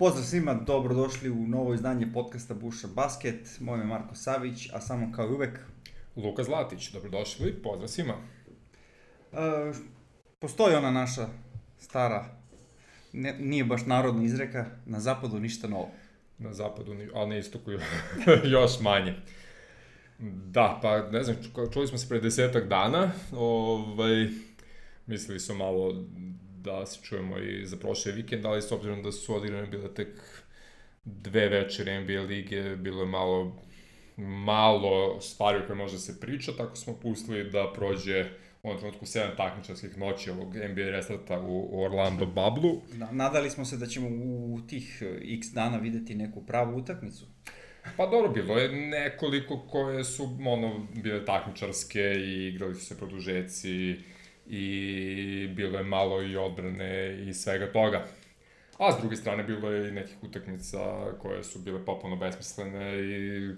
Pozdrav svima, dobrodošli u novo izdanje podcasta Buša Basket. Moje ime je Marko Savić, a samo kao i uvek... Luka Zlatić, dobrodošli, pozdrav svima. E, postoji ona naša stara, ne, nije baš narodna izreka, na zapadu ništa novo. Na zapadu, ali na istoku još manje. Da, pa ne znam, čuli smo se pre desetak dana, ovaj, mislili smo malo da se čujemo i za prošle vikend, ali s obzirom da su odigrane bile tek dve večere NBA lige, bilo je malo malo stvari o koje može da se priča, tako smo pustili da prođe u ovom trenutku 7 takmičarskih noći ovog NBA restarta u Orlando Bablu. Da, nadali smo se da ćemo u tih x dana videti neku pravu utakmicu. Pa dobro, bilo je nekoliko koje su ono, bile takmičarske i igrali su se produžeci i bilo je malo i odbrane i svega toga. A s druge strane bilo je i nekih utakmica koje su bile popuno besmislene i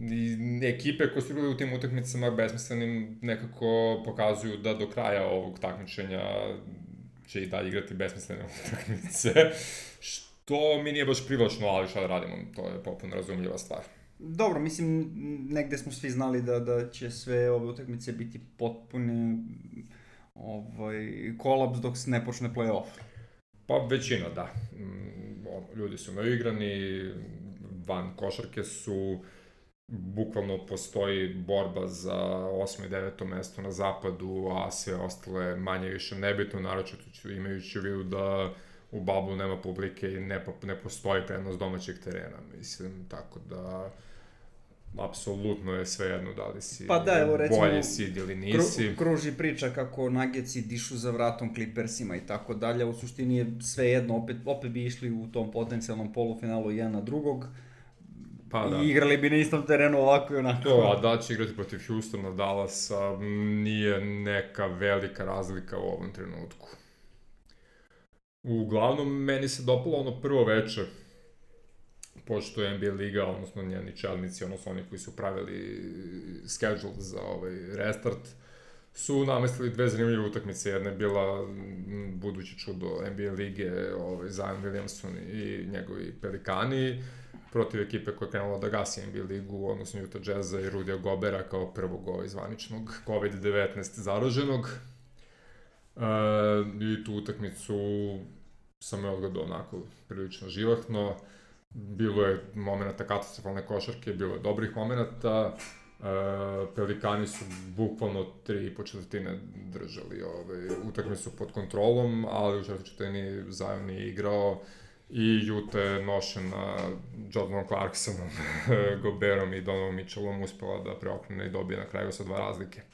i ekipe koje su bile u tim utakmicama besmislenim nekako pokazuju da do kraja ovog takmičenja će i dalje igrati besmislene utakmice, što mi nije baš privlačno, ali šta da radimo, to je popuno razumljiva stvar. Dobro, mislim, negde smo svi znali da, da će sve ove utakmice biti potpune ovaj, kolaps dok se ne počne play-off. Pa većina, da. Mm, ljudi su naigrani, van košarke su, bukvalno postoji borba za 8. i 9. mesto na zapadu, a sve ostale manje više nebitno, naročito imajući u vidu da u Bablu nema publike i ne, ne postoji prenos domaćeg terena, mislim, tako da apsolutno je sve jedno da li si pa da, evo, recimo, bolji si ili nisi. Kru, kruži priča kako Nuggets dišu za vratom Clippersima i tako dalje, u suštini je sve jedno, opet, opet bi išli u tom potencijalnom polufinalu jedan na drugog, Pa, da. I igrali bi na istom terenu ovako i onako. To, a da će igrati protiv Houstona, Dallasa, nije neka velika razlika u ovom trenutku. Uglavnom, meni se dopalo ono prvo veče, pošto je NBA liga, odnosno njeni čelnici, odnosno oni koji su pravili schedule za ovaj restart, su namestili dve zanimljive utakmice. Jedna je bila buduće čudo NBA lige, ovaj, Zion Williamson i njegovi Pelikani, protiv ekipe koja je krenula da gasi NBA ligu, odnosno Utah Jazza i Rudija Gobera kao prvog ovaj zvaničnog COVID-19 zaraženog. E, I tu utakmicu sam je odgledao onako prilično živahno. Bilo je momenta katastrofalne košarke, bilo je dobrih momenta. E, Pelikani su bukvalno tri i po četvrtine držali ovaj, utakmicu pod kontrolom, ali u četvrtini Zion nije igrao i Juta je nošena Jordanom Clarksonom, Goberom i Donovom Mitchellom uspela da preokrene i dobije na kraju sa dva razlike.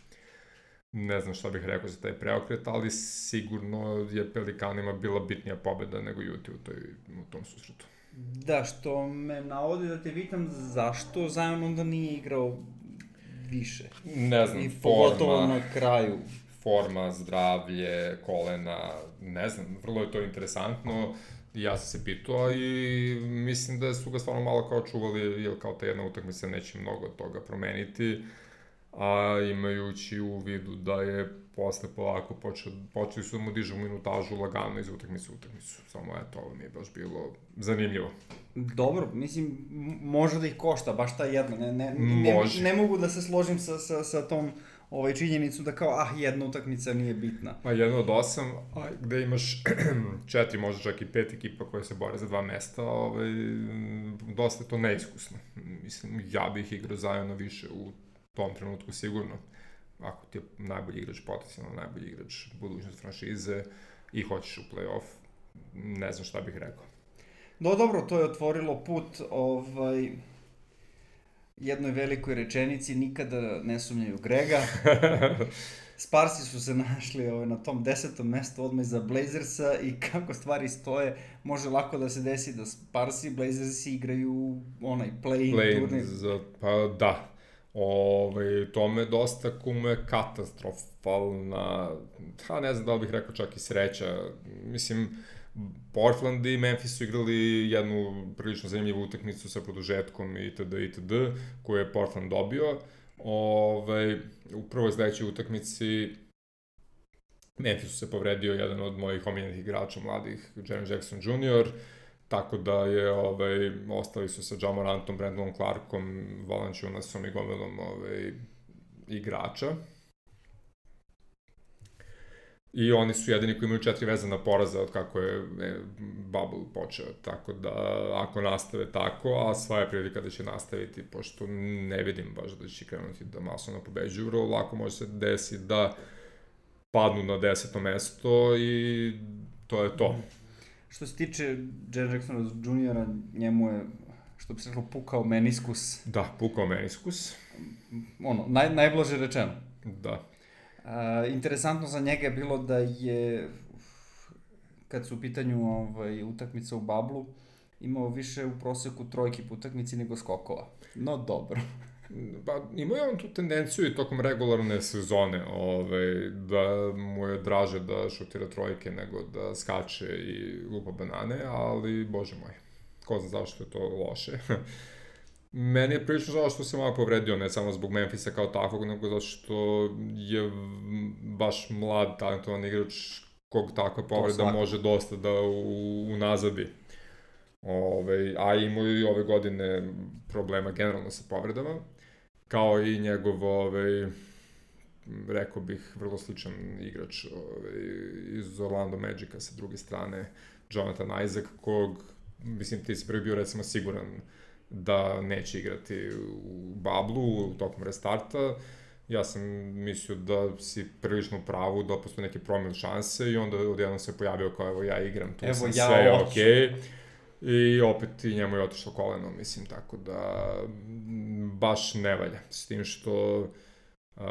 Ne znam šta bih rekao za taj preokret, ali sigurno je Pelikanima bila bitnija pobeda nego Juti u, toj, u tom susretu. Da, što me navodi da te vitam zašto Zion onda nije igrao više. Ne znam, I forma, na kraju. Forma, zdravlje, kolena, ne znam, vrlo je to interesantno. ja sam se pitao i mislim da su ga stvarno malo kao čuvali, jer kao ta jedna utakmica neće mnogo toga promeniti, a imajući u vidu da je posle polako počeo, počeli su da mu dižu minutažu lagano iz utakmice u utakmicu. Samo eto, ovo mi je baš bilo zanimljivo. Dobro, mislim, može da ih košta, baš ta jedna. Ne, ne, ne, ne mogu da se složim sa, sa, sa tom ovaj, činjenicu da kao, ah, jedna utakmica nije bitna. Pa jedna od osam, a gde imaš četiri, možda čak i pet ekipa koje se bore za dva mesta, ovaj, dosta je to neiskusno. Mislim, ja bih igrao zajedno više u tom trenutku sigurno. Ako ti je najbolji igrač, potencijalno najbolji igrač budućnost franšize i hoćeš u play-off, ne znam šta bih rekao. No dobro, to je otvorilo put ovaj, jednoj velikoj rečenici, nikada ne sumnjaju Grega. Sparsi su se našli ovaj, na tom desetom mestu odmah za Blazersa i kako stvari stoje, može lako da se desi da Sparsi i Blazersi igraju onaj play-in play turnir. Za, pa da, Ove, to me dosta kume katastrofalna, ha ne znam da li bih rekao čak i sreća. Mislim, Portland i Memphis su igrali jednu prilično zanimljivu utakmicu sa produžetkom itd. itd. koju je Portland dobio. Ove, u prvoj sledećoj utakmici Memphis se povredio jedan od mojih omiljenih igrača mladih, Jaren Jackson Jr. tako da je, ovaj, ostali su sa Jamorantom, Brandonom Clarkom, Valanciunasom i gomilom ovaj, igrača. I oni su jedini koji imaju četiri vezana poraza od kako je e, Bubble počeo. Tako da, ako nastave tako, a sva je prilika da će nastaviti, pošto ne vidim baš da će krenuti da masovno pobeđuju, vrlo lako može se desi da padnu na deseto mesto i to je to. Što se tiče Jaren Jacksona juniora, njemu je, što bi se rekao, pukao meniskus. Da, pukao meniskus. Ono, naj, najblaže rečeno. Da. A, interesantno za njega je bilo da je, kad su u pitanju ovaj, utakmice u Bablu, imao više u proseku trojki po utakmici nego skokova. No dobro. Pa, imao je on tu tendenciju i tokom regularne sezone, ovaj, da mu je draže da šutira trojke nego da skače i lupa banane, ali, bože moj, ko zna zašto je to loše. Meni je prilično žao što se malo povredio, ne samo zbog Memfisa kao takvog, nego zato što je baš mlad, talentovan igrač kog takva povreda može dosta da unazadi. Ove, a imao i ove godine problema generalno sa povredama, kao i njegov, ove, rekao bih, vrlo sličan igrač ove, iz Orlando Magica sa druge strane, Jonathan Isaac, kog, mislim, ti si prvi bio recimo siguran da neće igrati u bablu tokom restarta. Ja sam mislio da si prilično u pravu, da postoje neke promil šanse i onda odjednom se pojavio kao evo ja igram, tu evo, sam ja sve je okej. Okay. I opet i njemu je otišlo koleno, mislim, tako da baš ne valja. S tim što uh,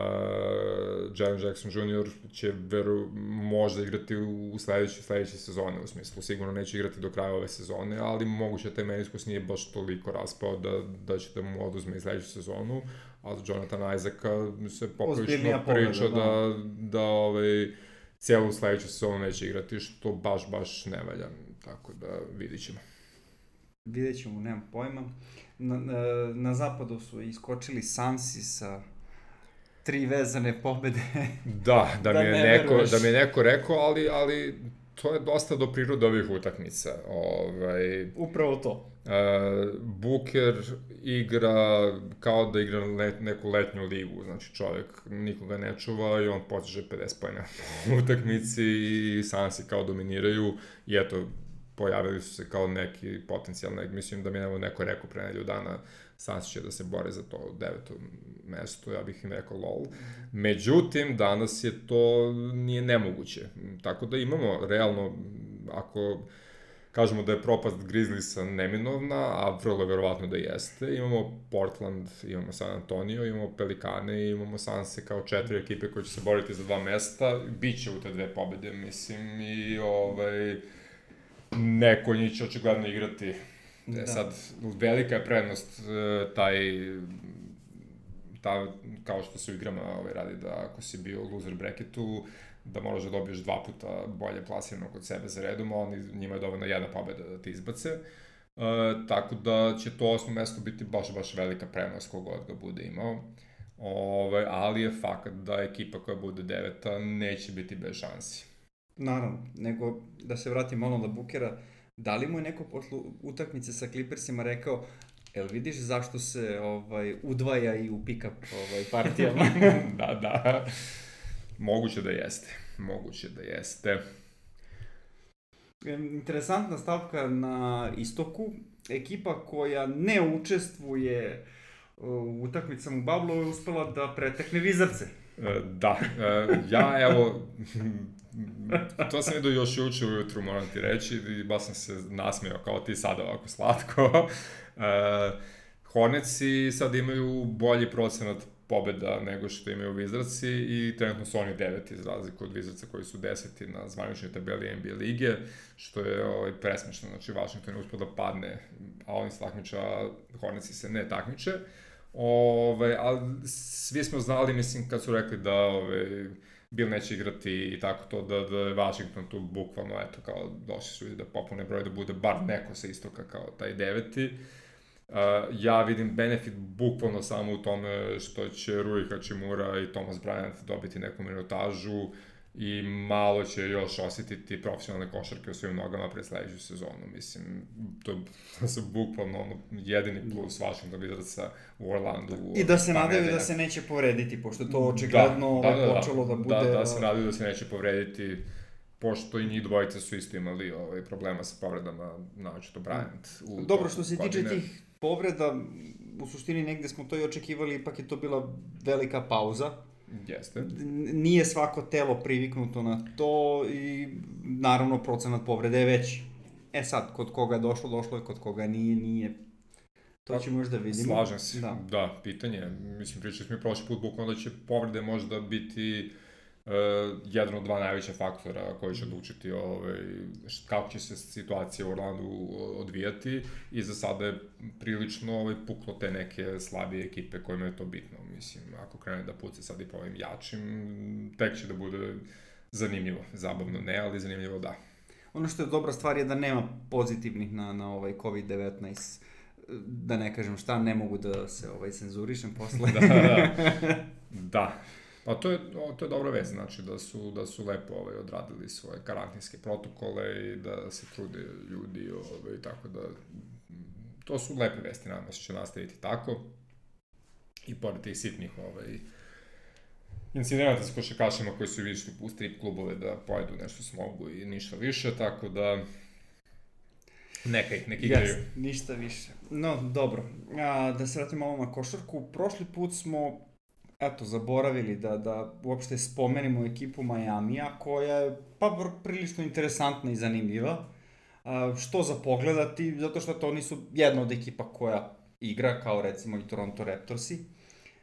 Jaren Jackson Jr. će veru, možda igrati u, sledećoj, sledeće sezone, u smislu sigurno neće igrati do kraja ove sezone, ali moguće da taj meniskus nije baš toliko raspao da, da će da mu oduzme i sledeću sezonu, a za Jonathan Isaaca se poprilično priča da, da, da ovaj, cijelu sledeću sezonu neće igrati, što baš, baš ne valja, tako da vidit ćemo. Vidjet ćemo, nemam pojma. Na, na zapadu su iskočili Sansi sa tri vezane pobede. Da, da, da mi je neko, veruješ. da mi je neko rekao, ali, ali to je dosta do prirode ovih utakmica. Ovaj, Upravo to. Uh, Booker igra kao da igra let, neku letnju ligu, znači čovjek nikoga ne čuva i on potiže 50 pojena u utakmici i Sansi kao dominiraju i eto, pojavili su se kao neki potencijalni, mislim da mi je neko rekao pre nedelju dana, Suns će da se bore za to deveto mesto, ja bih im rekao lol. Međutim, danas je to nije nemoguće. Tako da imamo realno, ako kažemo da je propast Grizzliesa neminovna, a vrlo verovatno da jeste. Imamo Portland, imamo San Antonio, imamo Pelikane, imamo Sanse kao četiri ekipe koje će se boriti za dva mesta. Biće u te dve pobede, mislim, i ovaj, neko njih će očigledno igrati Da. Sad, velika je prednost e, taj ta, kao što se u igrama ovaj, radi da ako si bio loser bracketu, da moraš da dobiješ dva puta bolje plasirano kod sebe za redom, a oni, njima je dovoljno jedna pobeda da ti izbace. Uh, tako da će to osmo mesto biti baš, baš velika prednost kogod ga bude imao. Ove, ovaj, ali je fakt da ekipa koja bude deveta neće biti bez šansi. Naravno, nego da se vratim malo na Bukera, da li mu je neko posle utakmice sa Clippersima rekao Jel vidiš zašto se ovaj udvaja i u pick-up ovaj, partijama? da, da. Moguće da jeste. Moguće da jeste. Interesantna stavka na istoku. Ekipa koja ne učestvuje u utakmicama u Bablu je uspela da pretekne Vizarce. E, da, e, ja evo, to sam vidio još juče ujutru, moram ti reći, i baš sam se nasmijao kao ti sada ovako slatko. Uh, Hornetsi sad imaju bolji procenat pobeda nego što imaju Vizraci i trenutno su oni deveti za razliku od Vizraca koji su deseti na zvaničnoj tabeli NBA lige, što je ovaj, presmešno, znači Washington je uspio da padne, a oni se takmiče, a Hornetsi se ne takmiče. Ove, ali svi smo znali, mislim, kad su rekli da ove, Bill neće igrati i tako to, da, da je Washington tu bukvalno, eto, kao došli su da popune broj, da bude bar neko sa istoka kao taj deveti. Uh, ja vidim benefit bukvalno samo u tome što će Rui Hachimura i Thomas Bryant dobiti neku minutažu i malo će još osjetiti profesionalne košarke u svojim nogama pred sledeću sezonu. Mislim, to, to su bukvalno ono, jedini plus Washington Wizardsa u Orlandu. I da se nadaju da se neće povrediti, pošto to očigledno da, da, da, počelo da, da bude... Da, da se nadaju da se neće povrediti, pošto i njih dvojice su isto imali ovaj, problema sa povredama, naočito Bryant. U Dobro, što se tiče tih povreda, u suštini negde smo to i očekivali, ipak je to bila velika pauza Jeste. Nije svako telo priviknuto na to i naravno procenat povrede je veći. E sad, kod koga je došlo, došlo je, kod koga nije, nije. To pa, ćemo još da vidimo. Slažem se, da, da pitanje. Mislim, pričali smo i prošli put bukvalno da će povrede možda biti uh, jedan od dva najveća faktora koji će odlučiti ovaj, kako će se situacija u Orlandu odvijati i za sada je prilično ovaj, puklo te neke slabije ekipe kojima je to bitno. Mislim, ako krene da puca sad i po ovim jačim, tek će da bude zanimljivo. Zabavno ne, ali zanimljivo da. Ono što je dobra stvar je da nema pozitivnih na, na ovaj COVID-19 da ne kažem šta, ne mogu da se ovaj cenzurišem posle. da, da. da. Pa to je, to je dobra vest, znači da su, da su lepo ovaj, odradili svoje karantinske protokole i da se trude ljudi, ovaj, tako da to su lepe vesti, nadam se će nastaviti tako. I pored tih sitnih ovaj, incidenata sa košakašima koji su išli u strip klubove da pojedu nešto smogu i ništa više, tako da neka ih, neki igraju. Yes, ništa više. No, dobro. A, da se vratimo malo na košarku. Prošli put smo eto, zaboravili da, da uopšte spomenimo ekipu Majamija, koja je pa prilično interesantna i zanimljiva. A, što za pogledati, zato što to nisu jedna od ekipa koja igra, kao recimo i Toronto Raptorsi.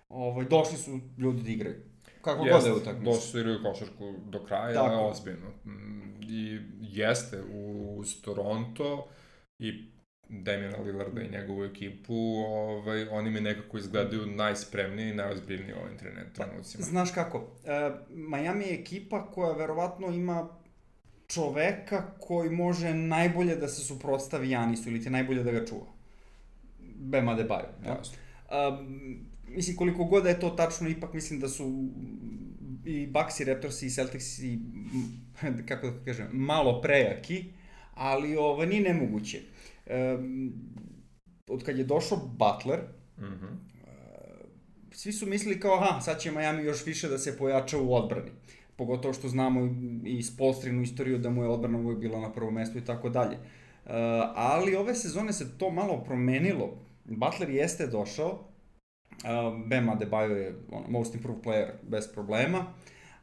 Ovaj, došli su ljudi da igraju. Kako god da je utakmica. Došli su igraju košarku do kraja, Tako. ozbiljno. Mm, I jeste, uz Toronto i Damiana Lillarda i njegovu ekipu, ovaj, oni mi nekako izgledaju najspremniji i najozbiljniji u ovim trenucima. Pa, znaš kako, uh, Miami je ekipa koja verovatno ima čoveka koji može najbolje da se suprotstavi Janisu ili ti najbolje da ga čuva. Bema Adebayo. Ja? Jasno. Um, mislim, koliko god da je to tačno, ipak mislim da su i Bucks i Raptors i Celtics i, kako da kažem, malo prejaki, ali ovo nije nemoguće. Um, od kad je došao Butler, mm -hmm. uh, svi su mislili kao, aha, sad će Miami još više da se pojača u odbrani. Pogotovo što znamo i iz Polstrinu istoriju da mu je odbrana uvijek bila na prvom mestu i tako dalje. Uh, ali ove sezone se to malo promenilo. Butler jeste došao, uh, Bam Adebayo je on, most improved player bez problema,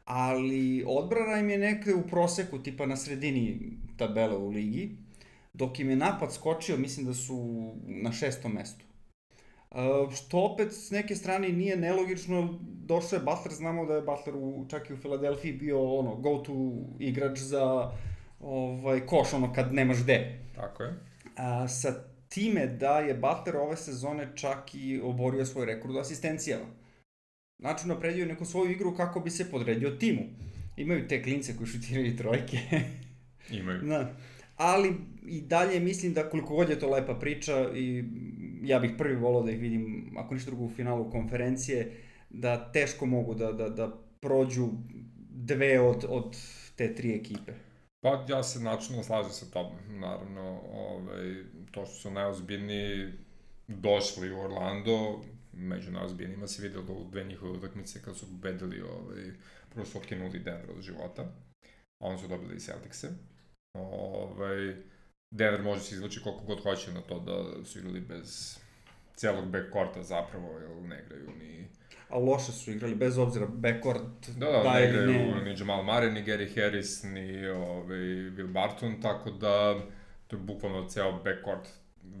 ali odbrana im je nekde u proseku, tipa na sredini tabele u ligi, dok im je napad skočio, mislim da su na šestom mestu. Uh, što opet s neke strane nije nelogično, došao je Butler, znamo da je Butler u, čak i u Filadelfiji bio ono, go-to igrač za ovaj, koš, ono kad nemaš gde. Tako je. A, sa time da je Butler ove sezone čak i oborio svoj rekord u asistencijama. Znači, napredio neku svoju igru kako bi se podredio timu. Imaju te klince koji šutiraju trojke. Imaju. Da ali i dalje mislim da koliko god je to lepa priča i ja bih prvi volao da ih vidim, ako ništa drugo u finalu konferencije, da teško mogu da, da, da prođu dve od, od te tri ekipe. Pa ja se načinno slažem sa tobom, naravno, ovaj, to što su najozbiljniji došli u Orlando, među najozbiljnijima se videlo u dve njihove utakmice kad su pobedili, ovaj, prvo su otkinuli Denver od života, a onda su dobili i Celticse. Ovaj, Denver može se izvući koliko god hoće na to da su igrali bez celog backcourta zapravo, jer ne igraju ni... A loše su igrali, bez obzira, backcourt da, da, da ne igraju ne... ni Jamal Murray, ni Gary Harris, ni ovaj, Will Barton, tako da to je bukvalno ceo backcourt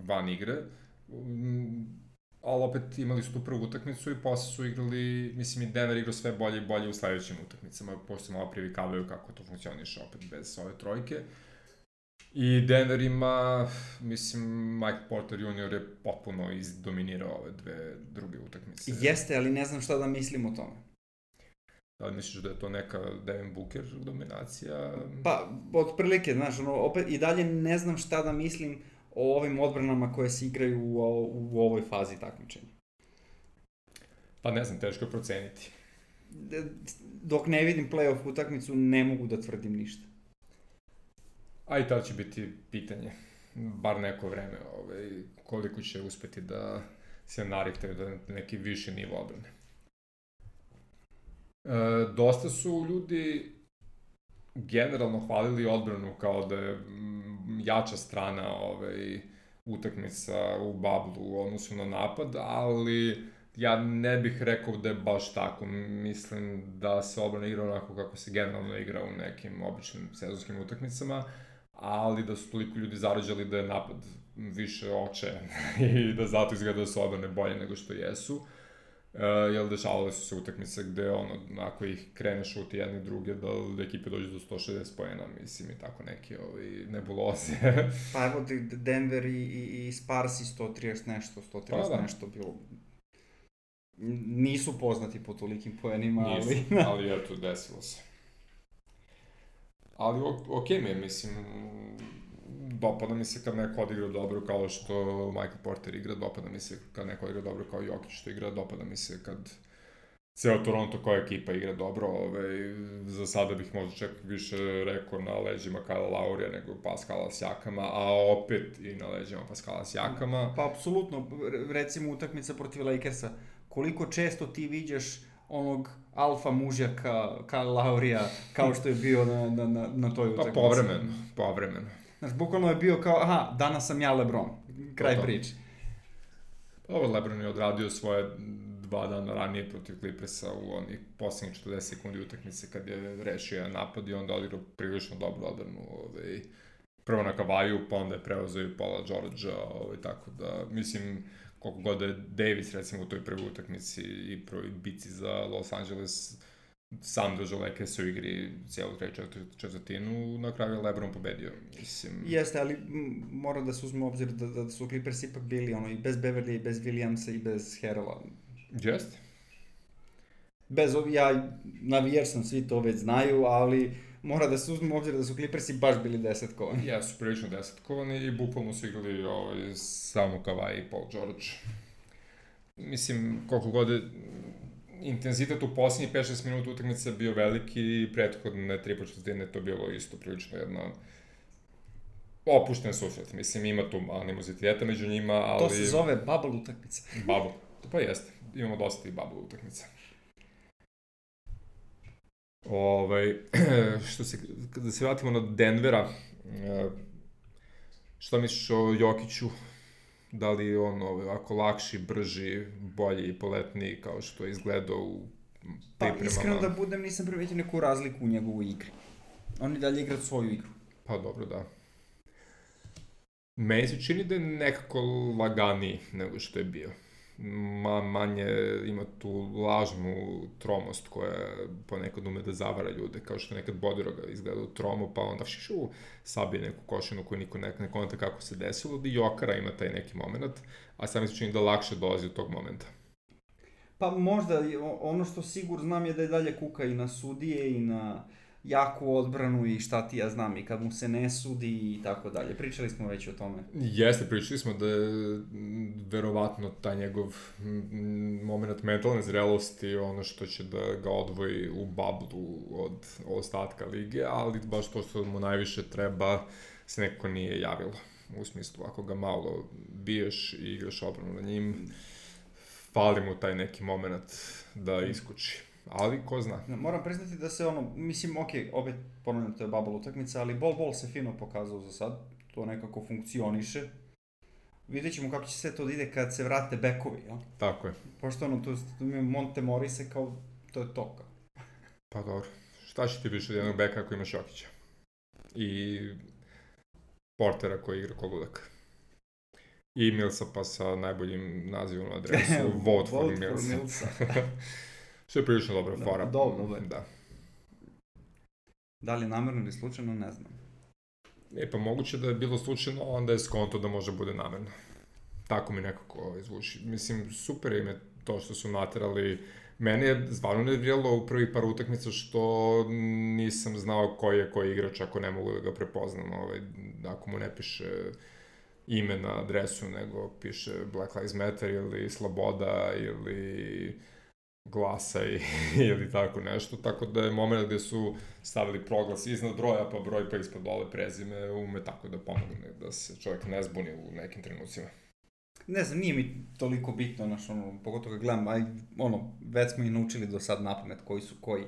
van igre. Mm, ali opet imali su tu prvu utakmicu i posle su igrali, mislim i Denver igrao sve bolje i bolje u sledećim utakmicama, pošto malo privikavaju kako to funkcioniše opet bez ove trojke. I Denver ima, mislim, Mike Porter Jr. je potpuno izdominirao ove dve druge utakmice. Jeste, ali ne znam šta da mislim o tome. Da li misliš da je to neka Devin Booker dominacija? Pa, otprilike, znaš, ono, opet i dalje ne znam šta da mislim o ovim odbranama koje se igraju u, u ovoj fazi takmičenja. Pa ne znam, teško je proceniti. dok ne vidim playoff utakmicu, ne mogu da tvrdim ništa. A i tad će biti pitanje, bar neko vreme, ovaj, koliko će uspeti da se narihtaju da neki viši nivo odbrane. E, dosta su ljudi generalno hvalili odbranu kao da je jača strana ovaj, utakmica u bablu u odnosu na napad, ali ja ne bih rekao da je baš tako. Mislim da se odbrana igra onako kako se generalno igra u nekim običnim sezonskim utakmicama, ali da su toliko ljudi zarađali da je napad više oče i da zato izgleda da su odbrane bolje nego što jesu. Uh, jel dešavale su se utakmice gde ono, ako ih krene šuti jedni druge, da ekipe dođu do 160 pojena, mislim i tako neke ovaj, nebuloze. pa evo Denver i, i, i Sparsi 130 nešto, 130 pa, da. nešto bilo nisu poznati po tolikim poenima, Nisu, ali... ali eto, desilo se. Ali ok mi je, mislim, dopada mi se kad neko odigra dobro kao što Michael Porter igra, dopada mi se kad neko odigra dobro kao Jokić što igra, dopada mi se kad ceo Toronto koja ekipa igra dobro, ovaj, za sada bih možda čak više rekao na leđima Kyle Laurija nego Pascala Sjakama, a opet i na leđima Pascala Sjakama. Pa apsolutno, recimo utakmica protiv Lakersa, koliko često ti viđaš onog alfa mužjaka Kyle Laurija kao što je bio na, na, na, na toj pa utakmici. Pa povremeno, povremeno. Znaš, bukvalno je bio kao, aha, danas sam ja Lebron. Kraj priče. Ovo Lebron je odradio svoje dva dana ranije protiv Clippersa u onih poslednjih 40 sekundi utakmice kad je rešio jedan napad i onda odigrao prilično dobro odbranu. Ovaj, prvo na Kavaju, pa onda je preuzeo i Paula Georgia, ovaj, tako da, mislim, koliko god je Davis recimo u toj prvoj utakmici i prvoj bici za Los Angeles sam držao Lakers u igri cijelu treću četvrtinu, na kraju je Lebron pobedio. Mislim... Jeste, ali mora da se uzme obzir da, da su Clippers ipak bili ono, i bez Beverly, i bez Williamsa, i bez Herala. Jeste. Bez, ja navijer sam, svi to već znaju, ali mora da se uzme obzir da su Clippersi baš bili desetkovani. Ja, su prilično desetkovani i bukvalno su igrali ovaj, samo Kawhi i Paul George. Mislim, koliko god je intenzitet u posljednjih 5-6 minuta utakmice bio veliki i prethodne tri početine to bilo isto prilično jedno opušten susret. Mislim, ima tu animoziteta među njima, ali... To se zove bubble utakmica. bubble. Pa jeste. Imamo dosta i bubble utakmica. Ovaj, što se, kada se vratimo na Denvera, e, šta misliš o Jokiću? Da li on ovaj, ovako lakši, brži, bolji i poletniji kao što je izgledao u pripremama? Pa iskreno da budem, nisam primetio neku razliku u njegovoj igri. On i dalje igra svoju igru. Pa dobro, da. Meni se čini da je nekako laganiji nego što je bio ma, manje ima tu lažnu tromost koja ponekad ume da zavara ljude, kao što nekad Bodiroga izgleda u tromu, pa onda šišu sabije neku košinu koju niko ne, ne konta kako se desilo, da i Jokara ima taj neki moment, a sam mi se čini da lakše dolazi od tog momenta. Pa možda, ono što sigur znam je da je dalje kuka i na sudije i na jaku odbranu i šta ti ja znam i kad mu se ne sudi i tako dalje. Pričali smo već o tome. Jeste, pričali smo da je verovatno taj njegov moment mentalne zrelosti ono što će da ga odvoji u bablu od ostatka lige, ali baš to što mu najviše treba se nekako nije javilo. U smislu, ako ga malo biješ i igraš obranu na njim, fali mu taj neki moment da iskuči ali ko zna. Moram priznati da se ono, mislim, ok, opet ponavljam, to je bubble utakmica, ali bol bol se fino pokazao za sad, to nekako funkcioniše. Vidjet ćemo kako će sve to da ide kad se vrate bekovi, jel? Tako je. Pošto ono, tu, tu mi Monte Morise kao, to je to kao. Pa dobro, šta će ti više od jednog beka ako imaš Jokića? I Portera koji igra ko ludak. I Milsa pa sa najboljim nazivom na adresu, Vote for Milsa. For Milsa. Je prilično dobra da, fora. Dobro, da. da. Da li namerno ili slučajno, ne znam. E pa moguće da je bilo slučajno, onda je skonto da može bude namerno. Tako mi nekako izvuči. Mislim, super im je to što su naterali. Mene je stvarno nerviralo u prvi par utakmica što nisam znao koji je koji igrač ako ne mogu da ga prepoznam. Ovaj, ako mu ne piše ime na adresu, nego piše Black Lives Matter ili Sloboda ili glasa i, ili tako nešto, tako da je moment gde su stavili proglas iznad broja, pa broj pa ispod dole prezime, ume tako da pomogne, da se čovjek ne zbuni u nekim trenucima. Ne znam, nije mi toliko bitno, znaš, ono, pogotovo kad gledam, aj, ono, već smo i naučili do sad na pamet koji su koji.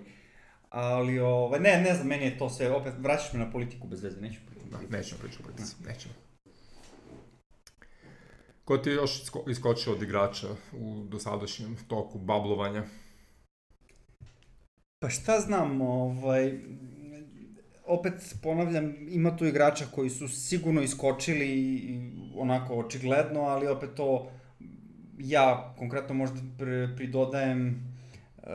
Ali, ovaj, ne, ne znam, meni je to sve, opet, vraćaš me na politiku bez veze, neću pričati. Da, nećemo pričati o politici, nećemo. Ko ti je još iskočio od igrača u dosadašnjem toku bablovanja? Pa šta znam, ovaj, opet ponavljam, ima tu igrača koji su sigurno iskočili onako očigledno, ali opet to ja konkretno možda pridodajem e,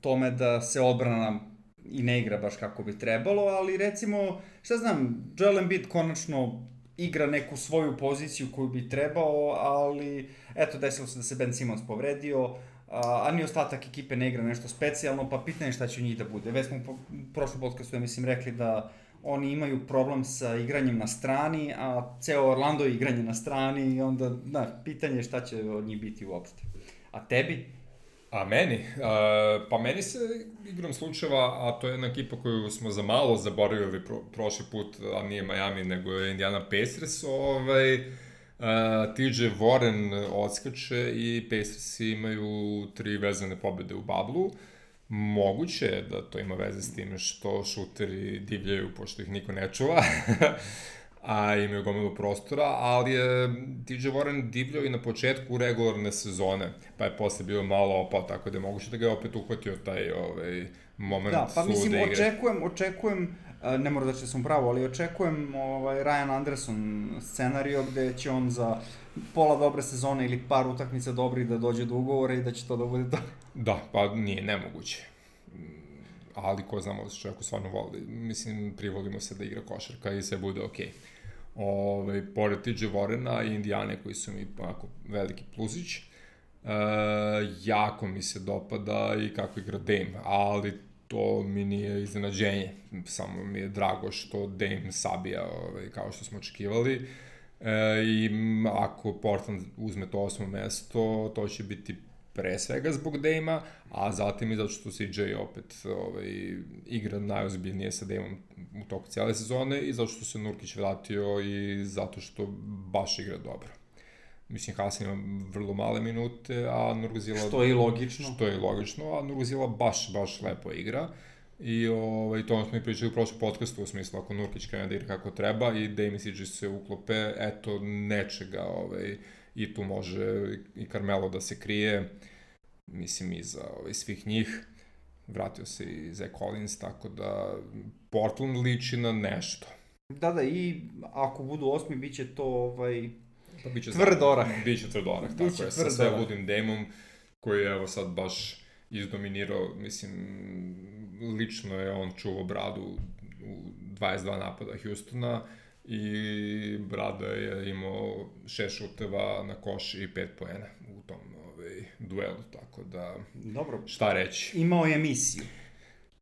tome da se odbrana i ne igra baš kako bi trebalo, ali recimo, šta znam, Joel Embiid konačno igra neku svoju poziciju koju bi trebao, ali eto, desilo se da se Ben Simmons povredio, a, a ni ostatak ekipe ne igra nešto specijalno, pa pitanje šta će u njih da bude. Već smo u prošlom podcastu, ja mislim, rekli da oni imaju problem sa igranjem na strani, a ceo Orlando je igranje na strani i onda, znaš, pitanje je šta će od njih biti uopšte. A tebi? A meni? Uh, pa meni se igram slučajeva, a to je jedna ekipa koju smo za malo zaboravili pro, prošli put, a nije Miami, nego je Indiana Pacers, ovaj, uh, TJ Warren odskače i Pacers imaju tri vezane pobede u bablu. Moguće je da to ima veze s tim što šuteri divljaju, pošto ih niko ne čuva. a imaju gomilu prostora, ali je TJ Warren divljao i na početku regularne sezone, pa je posle bio malo opao, tako da je moguće da ga je opet uhvatio taj ovaj, moment da, pa mislim, da očekujem, očekujem, ne mora da će sam pravo, ali očekujem ovaj, Ryan Anderson scenario gde će on za pola dobre sezone ili par utakmica dobrih da dođe do ugovora i da će to da bude to. Da, pa nije nemoguće ali ko znamo da se čovjeku stvarno voli. Mislim, privolimo se da igra košarka i sve bude okej. Okay. Ovaj, pored TJ Vorena i Indijane koji su mi onako veliki plusić, e, jako mi se dopada i kako igra Dame, ali to mi nije iznenađenje. Samo mi je drago što Dame sabija ovaj, kao što smo očekivali. E, I ako Portland uzme to osmo mesto, to će biti pre svega zbog Dejma, a zatim i zato što CJ opet ovaj, igra najozbiljnije sa Dejmom u toku cijele sezone i zato što se Nurkić vratio i zato što baš igra dobro. Mislim, Hasan ima vrlo male minute, a Nurgazila... Što je i logično. Što je i logično, a Nurgazila baš, baš lepo igra. I ovaj, to smo i pričali u prošlom podcastu, u smislu ako Nurkić krene da igra kako treba i Dame i CJ se uklope, eto, nečega ovaj, i tu može i Carmelo da se krije, mislim, iza ovaj, svih njih. Vratio se i Zach Collins, tako da Portland liči na nešto. Da, da, i ako budu osmi, bit će to ovaj, pa biće tvrd orah. Biće tvrd orah, tako biće je, sa sve ludim demom, koji je evo sad baš izdominirao, mislim, lično je on čuvao bradu u 22 napada Houstona, i Brada je imao šest šuteva na koš i pet poena u tom ovaj, duelu, tako da Dobro. šta reći. Imao je misiju.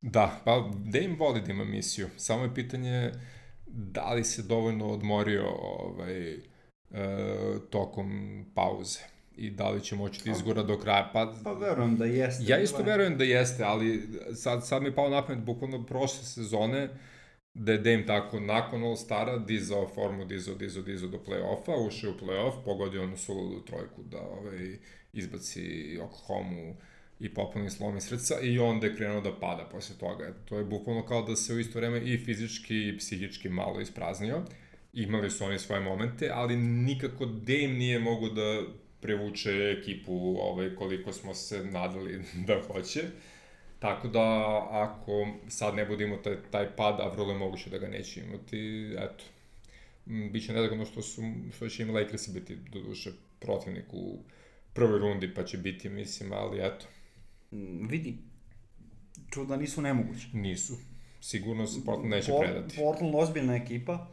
Da, pa Dame voli da ima misiju, samo je pitanje da li se dovoljno odmorio ovaj, e, tokom pauze i da li će moći da izgora do kraja. Pa, pa verujem da jeste. Ja isto verujem da jeste, ali sad, sad mi je pao na pamet bukvalno prošle sezone, uh, da je Dame tako nakon All-Stara dizao formu, dizao, dizao, dizao do play-offa, ušao u play-off, pogodio onu suludu trojku da ovaj, izbaci Oklahoma i popolni slomi srca i onda je krenuo da pada posle toga. To je bukvalno kao da se u isto vreme i fizički i psihički malo ispraznio. Imali su oni svoje momente, ali nikako Dame nije mogu da prevuče ekipu ovaj, koliko smo se nadali da hoće. Uh, Tako da, ako sad ne bude imao taj, taj pad, a vrlo je moguće da ga neće imati, eto, biće nezagodno što, su, što će im Lakersi biti, do duše, protivnik u prvoj rundi, pa će biti, mislim, ali eto. Mm, vidi, čuda nisu nemoguće. Nisu. Sigurno se Portland neće Port, predati. Portland ozbiljna ekipa.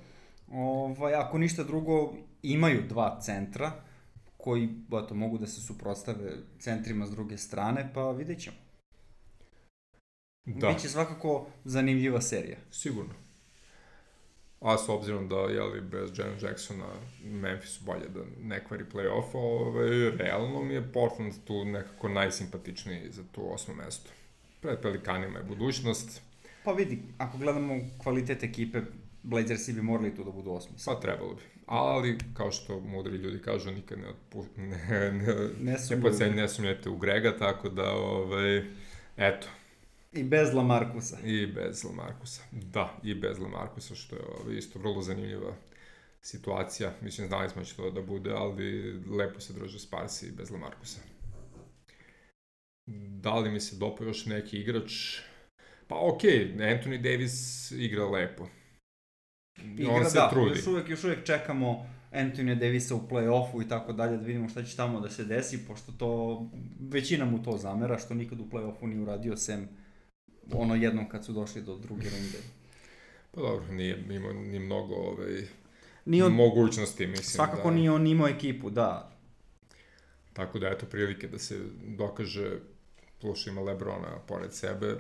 Ovaj, ako ništa drugo, imaju dva centra koji eto, mogu da se suprotstave centrima s druge strane, pa vidjet ćemo. Da. Biće svakako zanimljiva serija. Sigurno. a s obzirom da, jeli, bez Jaren Jacksona Memphis bolje da ne kvari play-off, ovaj, realno mi je Portland tu nekako najsimpatičniji za tu osmo mesto. Pred Pelikanima je budućnost. Pa vidi, ako gledamo kvalitet ekipe, Blazersi bi morali tu da budu osmi. Pa trebalo bi. Ali, kao što mudri ljudi kažu, nikad ne, otpu, ne, ne, Ne ne, sumnjaju. ne, ne sumnjate u Grega, tako da, ovaj, eto, I bez Lamarkusa. I bez Lamarkusa. Da, i bez Lamarkusa, što je ovaj, isto vrlo zanimljiva situacija. Mislim, znali smo da će to da bude, ali lepo se druže Sparsi i bez Lamarkusa. Da li mi se dopao još neki igrač? Pa okej, okay, Anthony Davis igra lepo. Igra, On se da, trudi. još uvek, još uvek čekamo Anthony Davisa u play-offu i tako dalje, da vidimo šta će tamo da se desi, pošto to, većina mu to zamera, što nikad u play-offu nije uradio, sem ono jednom kad su došli do druge runde. Pa dobro, nije imao ni mnogo ovaj, Nije on, mogućnosti, mislim. svakako da... nije on imao ekipu, da. Tako da, eto, prilike da se dokaže, plus ima Lebrona pored sebe,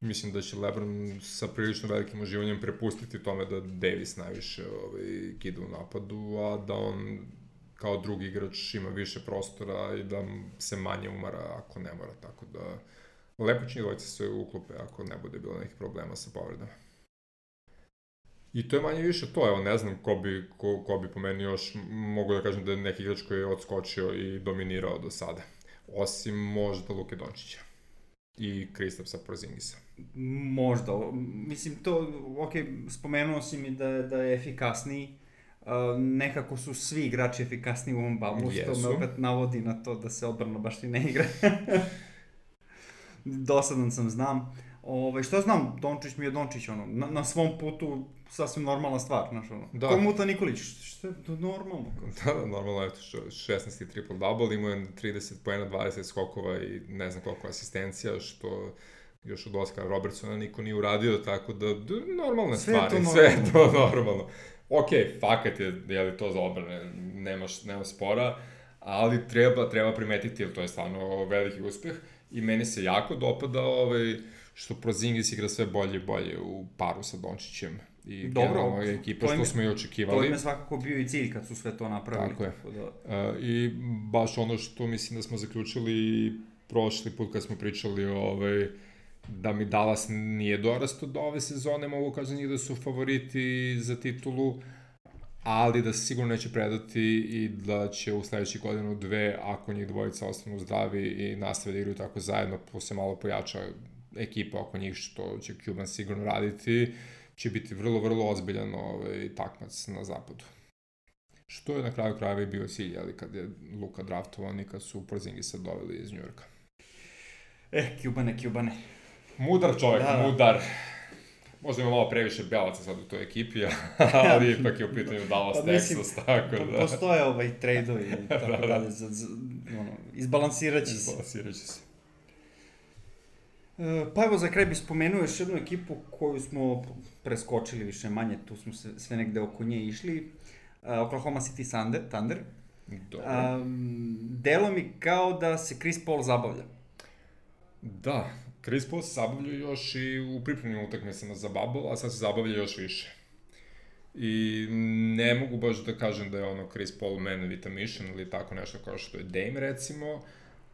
mislim da će Lebron sa prilično velikim uživanjem prepustiti tome da Davis najviše ovaj, kida u napadu, a da on kao drugi igrač ima više prostora i da se manje umara ako ne mora, tako da lepo će dvojica se uklope ako ne bude bilo nekih problema sa povredama. I to je manje više to, evo ne znam ko bi, ko, ko bi po meni još, mogu da kažem da je neki igrač koji je odskočio i dominirao do sada. Osim možda Luke Dončića i Kristapsa Porzingisa. Možda, mislim to, ok, spomenuo si mi da, da je efikasniji, Uh, nekako su svi igrači efikasniji u ovom bablu, što me opet navodi na to da se odbrana baš i ne igra. Dosadan sam, znam. Ove, što znam, Dončić mi je Dončić, ono, na, na svom putu sasvim normalna stvar, znaš, ono. Da. Ko Muta Nikolić, što je to normalno. kao. Da, da, normalno, eto, što- 16. triple-double, imao je 30 poena, 20 skokova i ne znam koliko asistencija, što još od Oscara Robertsona niko nije uradio, tako da, d- normalne Sve je stvari, to sve je to normalno. Ok, fakat je, je li to za odbrane, nema, nema spora, ali treba, treba primetiti, jer to je stvarno veliki uspeh i meni se jako dopada ovaj, što Prozingis igra sve bolje i bolje u paru sa Dončićem i Dobro, generalno je ekipa to što smo i To očekivali. im je svakako bio i cilj kad su sve to napravili. Tako je. da, Uh, I baš ono što mislim da smo zaključili prošli put kad smo pričali ovaj, da mi Dallas nije dorastao do ove sezone, mogu kažem da su favoriti za titulu, ali da se sigurno neće predati i da će u sledećih godinu dve, ako njih dvojica ostanu zdravi i nastave da igraju tako zajedno, plus se malo pojača ekipa oko njih, što će Cuban sigurno raditi, će biti vrlo, vrlo ozbiljan ovaj, takmac na zapadu. Što je na kraju krajeva i bio cilj, ali kad je Luka draftovan i kad su Porzingisa doveli iz Njujorka. E, Cubane, Cubane. Mudar čovjek, Da, da. mudar. Možda ima malo previše belaca sad u toj ekipi, ali ipak je u pitanju Dallas, Pa mislim, Texas, tako Po, da. postoje ovaj trade-ovi i tako Da, da. dalje, za, za, ono, izbalansirat će se. Izbalansirat će se. E, Pa evo za kraj bih spomenuo još jednu ekipu koju smo preskočili više manje, tu smo se sve negde oko nje išli. Uh, Oklahoma City Thunder, Thunder. Dobro. Um, delo mi kao da se Chris Paul zabavlja. Da, Chris Paul se zabavlja još i u pripremnim utakmicama za Bubble, a sad se zabavlja još više. I ne mogu baš da kažem da je ono Chris Paul man mission ili tako nešto kao što je Dame recimo,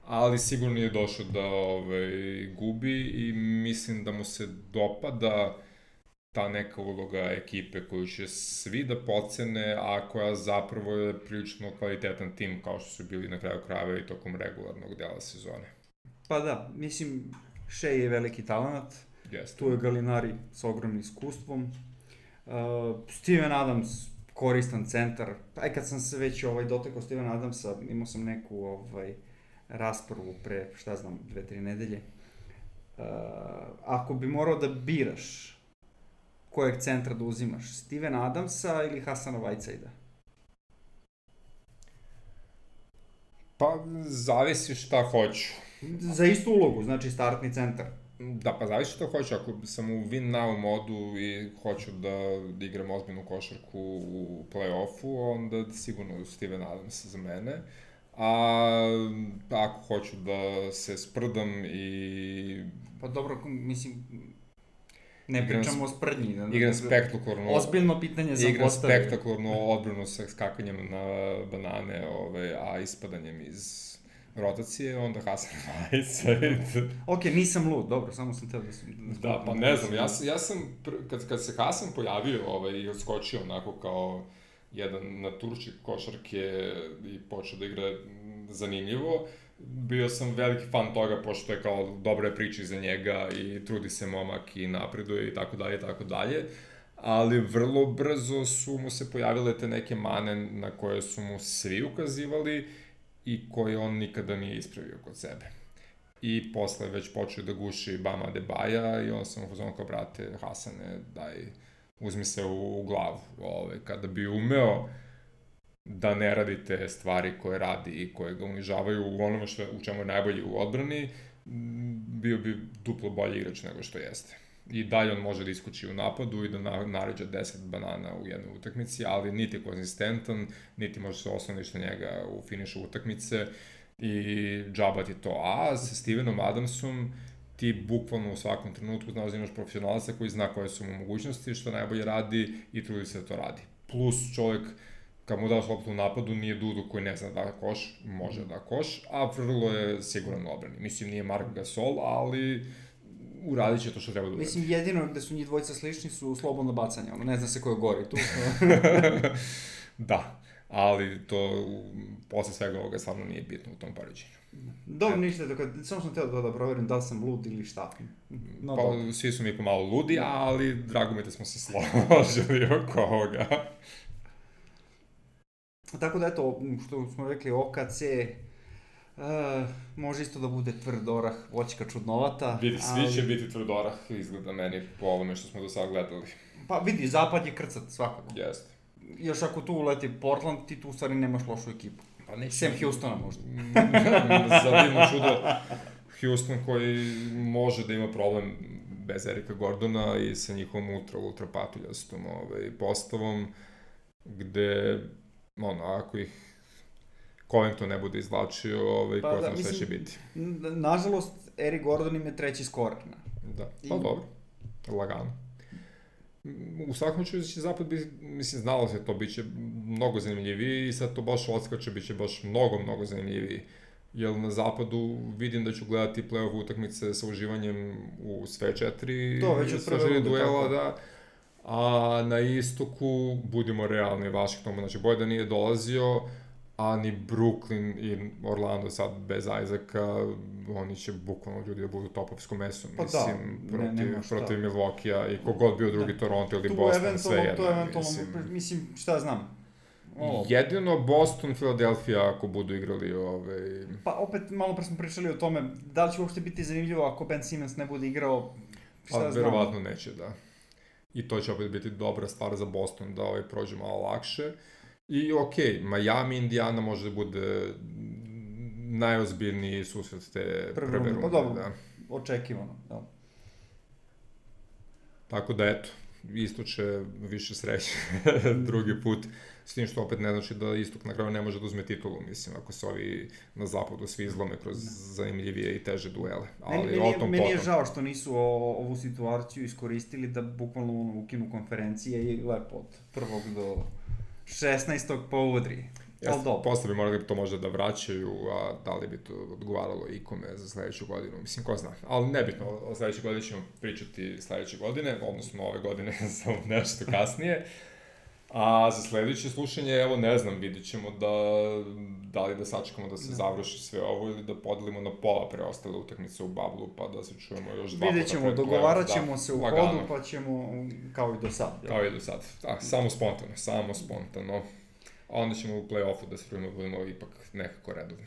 ali sigurno je došao da ovaj, gubi i mislim da mu se dopada ta neka uloga ekipe koju će svi da pocene, a koja zapravo je prilično kvalitetan tim kao što su bili na kraju krajeva i tokom regularnog dela sezone. Pa da, mislim, Shea je veliki talent, Jeste. tu je Galinari sa ogromnim iskustvom. Uh, Steven Adams, koristan centar. Aj kad sam se već ovaj, dotekao Steven Adamsa, imao sam neku ovaj, raspravu pre, šta znam, dve, tri nedelje. Uh, ako bi morao da biraš kojeg centra da uzimaš, Steven Adamsa ili Hasana Whiteside-a? Pa, zavisi šta hoću. Za istu ulogu, znači startni centar. Da, pa zavisi šta hoću. Ako sam u win now modu i hoću da, da igram ozbiljnu košarku u play-offu, onda sigurno Steven Adams za mene. A ako hoću da se sprdam i... Pa dobro, mislim, Ne Igram pričamo o sprdnji. da- Igram spektakularno... Ozbiljno pitanje sam Igram postavio. spektakularnu odbranu sa skakanjem na banane, ove, a ispadanjem iz rotacije, onda Hasan i... Ok, nisam lud, dobro, samo sam teo da sam... Da, pa ne znam, ja, sam- ja sam, kad, kad se Hasan pojavio ovaj, i odskočio onako kao jedan naturšik košarke i počeo da igra zanimljivo, bio sam veliki fan toga, pošto je kao dobra je priča iza njega i trudi se momak i napreduje i tako dalje i tako dalje. Ali vrlo brzo su mu se pojavile te neke mane na koje su mu svi ukazivali i koje on nikada nije ispravio kod sebe. I posle već počeo da guši Bama Debaja i on sam u fazonu kao, brate, Hasane, daj, uzmi se u, u glavu. Ove, kada bi umeo da ne radi te stvari koje radi i koje ga unižavaju u onome što, u čemu je najbolji u odbrani, bio bi duplo bolji igrač nego što jeste. I dalje on može da iskoči u napadu i da na, naređa 10 banana u jednoj utakmici, ali niti je konzistentan, niti može se osloniš na njega u finišu utakmice i džaba ti to. A sa Stevenom Adamsom ti bukvalno u svakom trenutku znaš da imaš profesionalca koji zna koje su mu mogućnosti, što najbolje radi i trudi se da to radi. Plus čovjek kad mu daš loptu u napadu, nije Dudu koji ne zna da koš, može da koš, a vrlo je siguran u obrani. Mislim, nije Mark Gasol, ali uradit će to što treba da uradi. Mislim, jedino gde su njih dvojica slični su slobodno bacanje, ono, ne zna se ko je gori tu. da, ali to posle svega ovoga stvarno nije bitno u tom poređenju. Dobro, ništa, dok, samo sam teo da, da proverim da li sam lud ili šta. No, pa, dobro. svi su mi pomalo ludi, ali drago mi da smo se složili oko ovoga. Tako da, eto, što smo rekli, OKC, Uh, može isto da bude tvrd orah, voćka čudnovata. Vidi, svi će biti tvrdorah, izgleda meni po ovome što smo do sada gledali. Pa vidi, zapad je krcat svakako. Jeste. Još ako tu uleti Portland, ti tu u stvari nemaš lošu ekipu. Pa neće... Sem Houstona možda. Za divno čudo, Houston koji može da ima problem bez Erika Gordona i sa njihovom ultra, ultra patuljastom ovaj, postavom, gde, ono, ako ih Covington ne bude izvlačio, ovaj, Pa ko da, zna šta će biti. Nažalost, Eric Gordon im je treći skorer. Da, pa I- dobro, lagano. U svakom slučaju će zapad biti, mislim, znalo se to, bit će mnogo zanimljiviji i sad to baš odskače, bit će baš mnogo, mnogo zanimljiviji. Jer na zapadu vidim da ću gledati play-off utakmice sa uživanjem u sve četiri To, već od prve duela, tako. da. A na istoku, budimo realni, Washington, znači bolje da nije dolazio, a ni Brooklyn i Orlando sad bez Isaaca, oni će bukvalno ljudi da budu topovsko meso, Pa da, mislim, ne- protiv, nema šta. protiv Milwaukee-a i kogod bio drugi Toronto ili Tu Boston, sve jedno, to eventualno, mislim. mislim, šta znam. O, Jedino Boston, Philadelphia ako budu igrali ovaj... pa opet, malo pre smo pričali o tome, da li će uopšte biti zanimljivo ako Ben Simmons ne bude igrao, šta Pa, znam. verovatno neće, da. I to će opet biti dobra stvar za Boston da ovaj prođe malo lakše. I okej, Miami, Indiana može da bude najozbiljniji susret te Prve prve, runde, pa dobro. da. Očekivano, da. Tako da eto, isto će više sreće drugi put. S tim što opet ne znači da istok na kraju ne može da uzme titulu, mislim, ako se ovi na zapadu svi izlome kroz zanimljivije i teže duele. Ali Meni, meni, o tom meni je potom. žao što nisu o, ovu situaciju iskoristili da bukvalno ukinu konferencije i lepo od prvog do 16. po udri. Jeste, posle bi morali to možda da vraćaju, a da li bi to odgovaralo ikome za sledeću godinu, mislim, ko zna. Ali nebitno, o sledećoj godini ćemo pričati sledeće godine, odnosno ove godine samo nešto kasnije. A za sledeće slušanje, evo ne znam, vidit ćemo da, da li da sačekamo da se Da. završi sve ovo ili da podelimo na pola preostale utakmice u bablu, pa da se čujemo još dva Vidjet ćemo, dogovarat playoff, ćemo se u lagano. hodu, pa ćemo, kao i do sad. jel? Kao i do sad. Da, samo spontano, samo spontano. A onda ćemo u play-offu da se čujemo, da budemo ipak nekako redovni.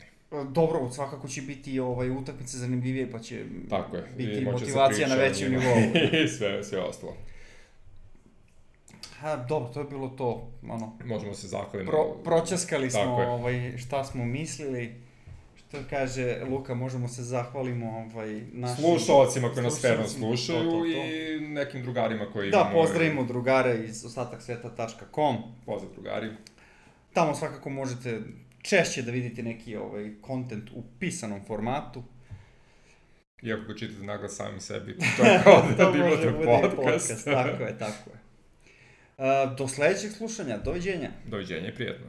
Dobro, svakako će biti ovaj, utakmice zanimljivije, pa će Tako je. biti motivacija na većem nivou. I sve, sve ostalo. Ha, dobro, to je bilo to, ono, Možemo se zahvaliti. pro, proćaskali smo ovaj, šta smo mislili. Što kaže Luka, možemo se zahvalimo ovaj, našim... Slušalcima koji nas verno slušaju to, to, to. i nekim drugarima koji Da, imamo- pozdravimo drugare iz ostataksveta.com. Pozdrav drugari. Tamo svakako možete češće da vidite neki ovaj content u pisanom formatu. Iako ga čitate naglas sami sebi, to je kao da može imate podcast. podcast. Tako je, tako je. Do sledećeg slušanja, doviđenja. Doviđenja i prijetno.